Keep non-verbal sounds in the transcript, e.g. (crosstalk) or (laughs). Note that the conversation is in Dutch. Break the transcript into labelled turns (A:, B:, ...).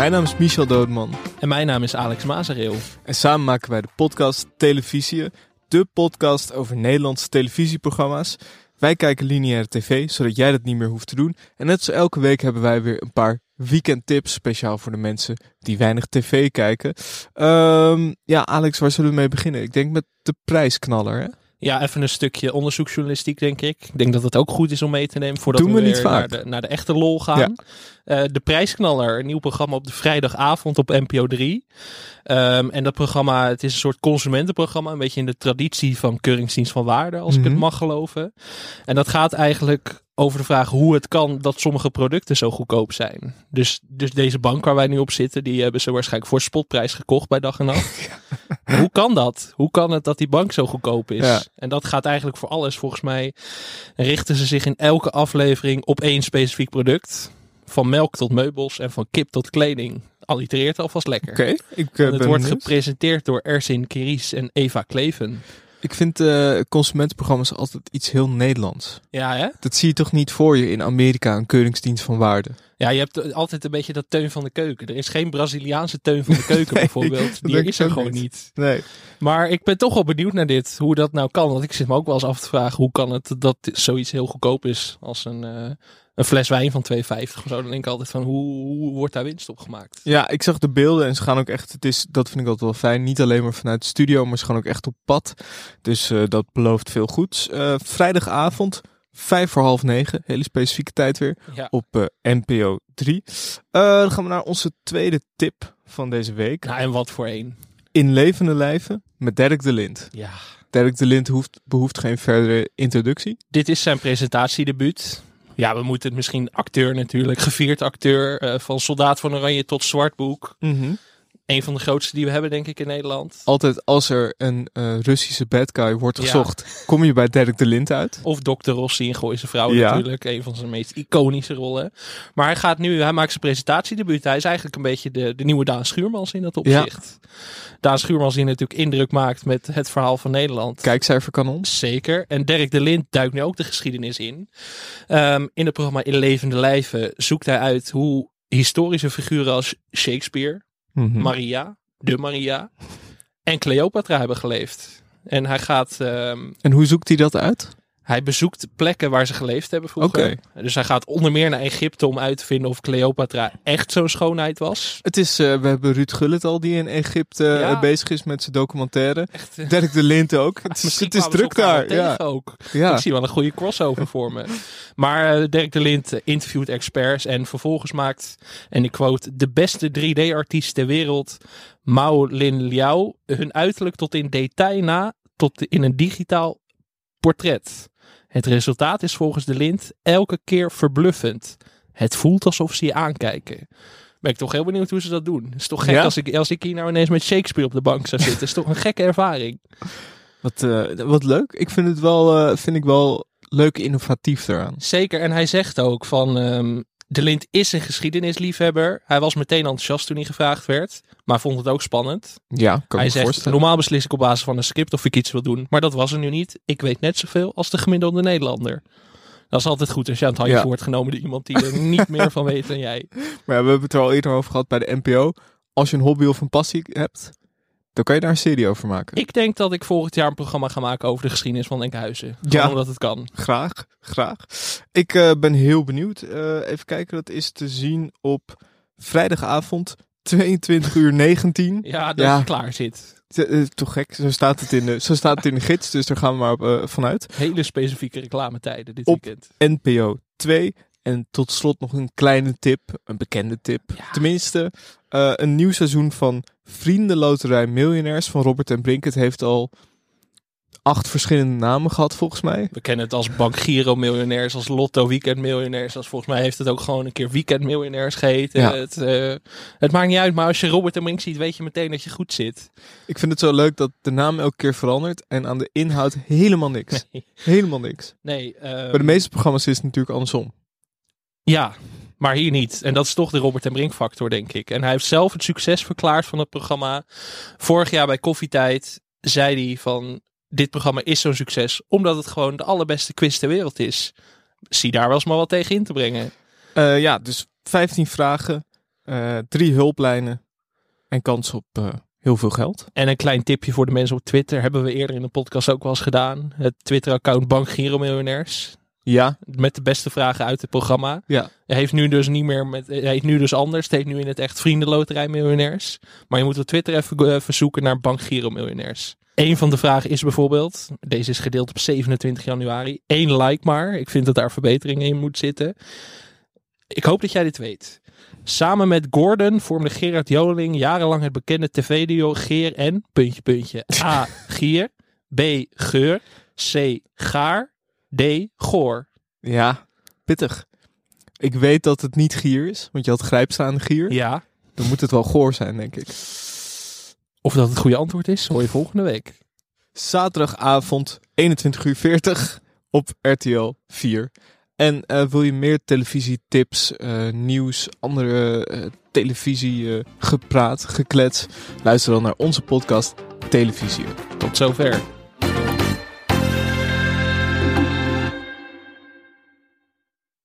A: Mijn naam is Michel Doodman.
B: En mijn naam is Alex Mazereel.
A: En samen maken wij de podcast Televisie, de podcast over Nederlandse televisieprogramma's. Wij kijken lineaire tv, zodat jij dat niet meer hoeft te doen. En net zoals elke week hebben wij weer een paar weekendtips, speciaal voor de mensen die weinig tv kijken. Um, ja, Alex, waar zullen we mee beginnen? Ik denk met de prijsknaller, hè?
B: Ja, even een stukje onderzoeksjournalistiek, denk ik. Ik denk dat het ook goed is om mee te nemen voordat
A: Doen
B: we,
A: we niet
B: weer
A: vaak.
B: naar de, naar de echte lol gaan.
A: Ja.
B: Eh, de Prijsknaller, een nieuw programma op de vrijdagavond op NPO 3. Ehm, en dat programma, het is een soort consumentenprogramma, een beetje in de traditie van Keuringsdienst van Waarde, als ik
A: Mhm.
B: het mag geloven. En dat gaat eigenlijk over de vraag hoe het kan dat sommige producten zo goedkoop zijn. Dus, dus deze bank waar wij nu op zitten, die hebben ze waarschijnlijk voor spotprijs gekocht bij dag en nacht. (laughs) Hoe kan dat? Hoe kan het dat die bank zo goedkoop is?
A: Ja.
B: En dat gaat eigenlijk voor alles. Volgens mij richten ze zich in elke aflevering op één specifiek product. Van melk tot meubels en van kip tot kleding. Allitereert alvast lekker.
A: Oké, ik
B: En het wordt
A: benieuwd.
B: gepresenteerd door Ersin Kiris en Eva Kleven.
A: Ik vind eh, consumentenprogramma's altijd iets heel Nederlands.
B: Ja, hè?
A: Dat zie je toch niet voor je in Amerika, een keuringsdienst van waarde.
B: Ja, je hebt altijd een beetje dat teun van de keuken. Er is geen Braziliaanse teun van de keuken (laughs)
A: Nee,
B: bijvoorbeeld. Die is er gewoon
A: niet.
B: niet.
A: Nee.
B: Maar ik ben toch wel benieuwd naar dit. Hoe dat nou kan. Want ik zit me ook wel eens af te vragen. Hoe kan het dat zoiets heel goedkoop is. Als een, eh, een fles wijn van 2,50 of zo. Dan denk ik altijd van hoe, hoe wordt daar winst op gemaakt?
A: Ja, ik zag de beelden en ze gaan ook echt, het is, dat vind ik altijd wel fijn, niet alleen maar vanuit de studio, maar ze gaan ook echt op pad. Dus eh, dat belooft veel goeds. Eh, vrijdagavond, vijf voor half negen, hele specifieke tijd weer,
B: Ja.
A: op eh, NPO 3. Eh, dan gaan we naar onze tweede tip van deze week.
B: Nou, en wat voor één.
A: In levende lijven met Dirk de Lind.
B: Ja.
A: Dirk de Lind hoeft, behoeft geen verdere introductie.
B: Dit is zijn presentatiedebuut. Ja, we moeten het misschien acteur natuurlijk. Gevierd acteur. eh, van Soldaat van Oranje tot Zwartboek. Een van de grootste die we hebben denk ik in Nederland.
A: Altijd als er een eh, Russische bad guy wordt
B: Ja.
A: gezocht, kom je bij Dirk de Lind uit.
B: Of Dr. Rossi in Gooise Vrouw
A: Ja.
B: natuurlijk. Een van zijn meest iconische rollen. Maar hij gaat nu, hij maakt zijn presentatiedebuut. Hij is eigenlijk een beetje de, de nieuwe Daan Schuurmans in dat opzicht. Daan Schuurmans die natuurlijk indruk maakt met het verhaal van Nederland.
A: Kijkcijfer kan ons.
B: Zeker. En Dirk de Lind duikt nu ook de geschiedenis in. Ehm, in het programma In Levende Lijven zoekt hij uit hoe historische figuren als Shakespeare,
A: Mhm.
B: Maria, de Maria en Cleopatra hebben geleefd. En hij gaat ehm,
A: En hoe zoekt hij dat uit?
B: Hij bezoekt plekken waar ze geleefd hebben vroeger. Dus hij gaat onder meer naar Egypte om uit te vinden of Cleopatra echt zo'n schoonheid was.
A: Het is, eh, we hebben Ruud Gullit al die in Egypte eh, bezig is met zijn documentaire.
B: Echt, eh,
A: Dirk de Lint ook. (laughs) Het is, het is druk daar. Ja.
B: ook.
A: Ja.
B: Ik zie wel een goede crossover voor me. Maar Dirk de Lind eh, interviewt experts en vervolgens maakt, en ik quote, de beste 3D-artiest ter wereld, Mao Lin Liao, hun uiterlijk tot in detail na, tot in een digitaal portret. Het resultaat is volgens de Lind elke keer verbluffend. Het voelt alsof ze je aankijken. Ben ik toch heel benieuwd hoe ze dat doen. Het is toch gek
A: Ja?
B: als, ik, als ik hier nou ineens met Shakespeare op de bank zou zitten. Het is toch een gekke ervaring.
A: Wat, eh, wat leuk. Ik vind het wel, eh, vind ik wel leuk innovatief eraan.
B: Zeker, en hij zegt ook van ehm, de Lind is een geschiedenisliefhebber. Hij was meteen enthousiast toen hij gevraagd werd, maar vond het ook spannend.
A: Ja, kan
B: hij zegt,
A: voorstellen.
B: normaal beslis ik op basis van een script of ik iets wil doen, maar dat was er nu niet. Ik weet net zoveel als de gemiddelde Nederlander. Dat is altijd goed als je aan het handje
A: Ja.
B: wordt genomen door iemand die er (laughs) niet meer van weet dan jij.
A: Maar ja, we hebben het er al eerder over gehad bij de NPO. Als je een hobby of een passie hebt, dan kan je daar een serie over maken.
B: Ik denk dat ik volgend jaar een programma ga maken over de geschiedenis van Enkhuizen.
A: Ja.
B: Gewoon omdat het kan.
A: Graag, graag. Ik eh, ben heel benieuwd. Eh, even kijken, dat is te zien op vrijdagavond 22 uur 19. (laughs)
B: Ja, dat
A: Ja.
B: je klaar zit.
A: Eh, eh, toch gek, zo staat, het in de, zo staat het in de gids, dus daar gaan we maar op, vanuit.
B: Hele specifieke reclametijden dit
A: Op-
B: weekend.
A: NPO 2. En tot slot nog een kleine tip, een bekende tip.
B: Ja.
A: Tenminste, een nieuw seizoen van Vriendenloterij Miljonairs van Robert en Brink. Het heeft al acht verschillende namen gehad volgens mij.
B: We kennen het als Bank Giro miljonairs, als Lotto Weekend miljonairs. Als volgens mij heeft het ook gewoon een keer Weekend miljonairs geheten.
A: Ja.
B: Het, eh, het maakt niet uit, maar als je Robert en Brink ziet, weet je meteen dat je goed zit.
A: Ik vind het zo leuk dat de naam elke keer verandert en aan de inhoud helemaal niks.
B: Nee,
A: Helemaal niks.
B: nee ehm,
A: Bij de meeste programma's is het natuurlijk andersom.
B: Ja, maar hier niet. En dat is toch de Robert en Brink factor, denk ik. En hij heeft zelf het succes verklaard van het programma. Vorig jaar bij Koffietijd zei hij van... Dit programma is zo'n succes omdat het gewoon de allerbeste quiz ter wereld is. Zie daar wel eens maar wat tegen in te brengen.
A: Eh, ja, dus 15 vragen. eh, drie hulplijnen en kans op eh, heel veel geld.
B: En een klein tipje voor de mensen op Twitter. Hebben we eerder in de podcast ook wel eens gedaan. Het Twitter-account Bank Giro Miljonairs.
A: Ja,
B: Met de beste vragen uit het programma.
A: ja.
B: Hij heeft nu dus niet meer met. Hij heet nu dus anders. Het heet nu in het echt Vriendenloterij Miljonairs. Maar je moet op Twitter even eh, verzoeken naar Bank Giro Miljonairs. Een van de vragen is bijvoorbeeld. Deze is gedeeld op 27 januari. Eén like maar. Ik vind dat daar verbetering in moet zitten. Ik hoop dat jij dit weet. Samen met Gordon vormde Gerard Joling jarenlang het bekende tv-duo Geer en... Puntje, puntje. A. Gier. B. Geur. C. Gaar. D. Goor.
A: Ja, pittig. Ik weet dat het niet gier is, want je had grijpstaande gier.
B: Ja.
A: Dan moet het wel goor zijn, denk ik.
B: Of dat het goede antwoord is, hoor je volgende week.
A: Zaterdagavond, 21 uur 40 op RTL 4. En eh, wil je meer televisietips, eh, nieuws, andere eh, televisie gepraat, geklets? Luister dan naar onze podcast Televisie.
B: Tot zover.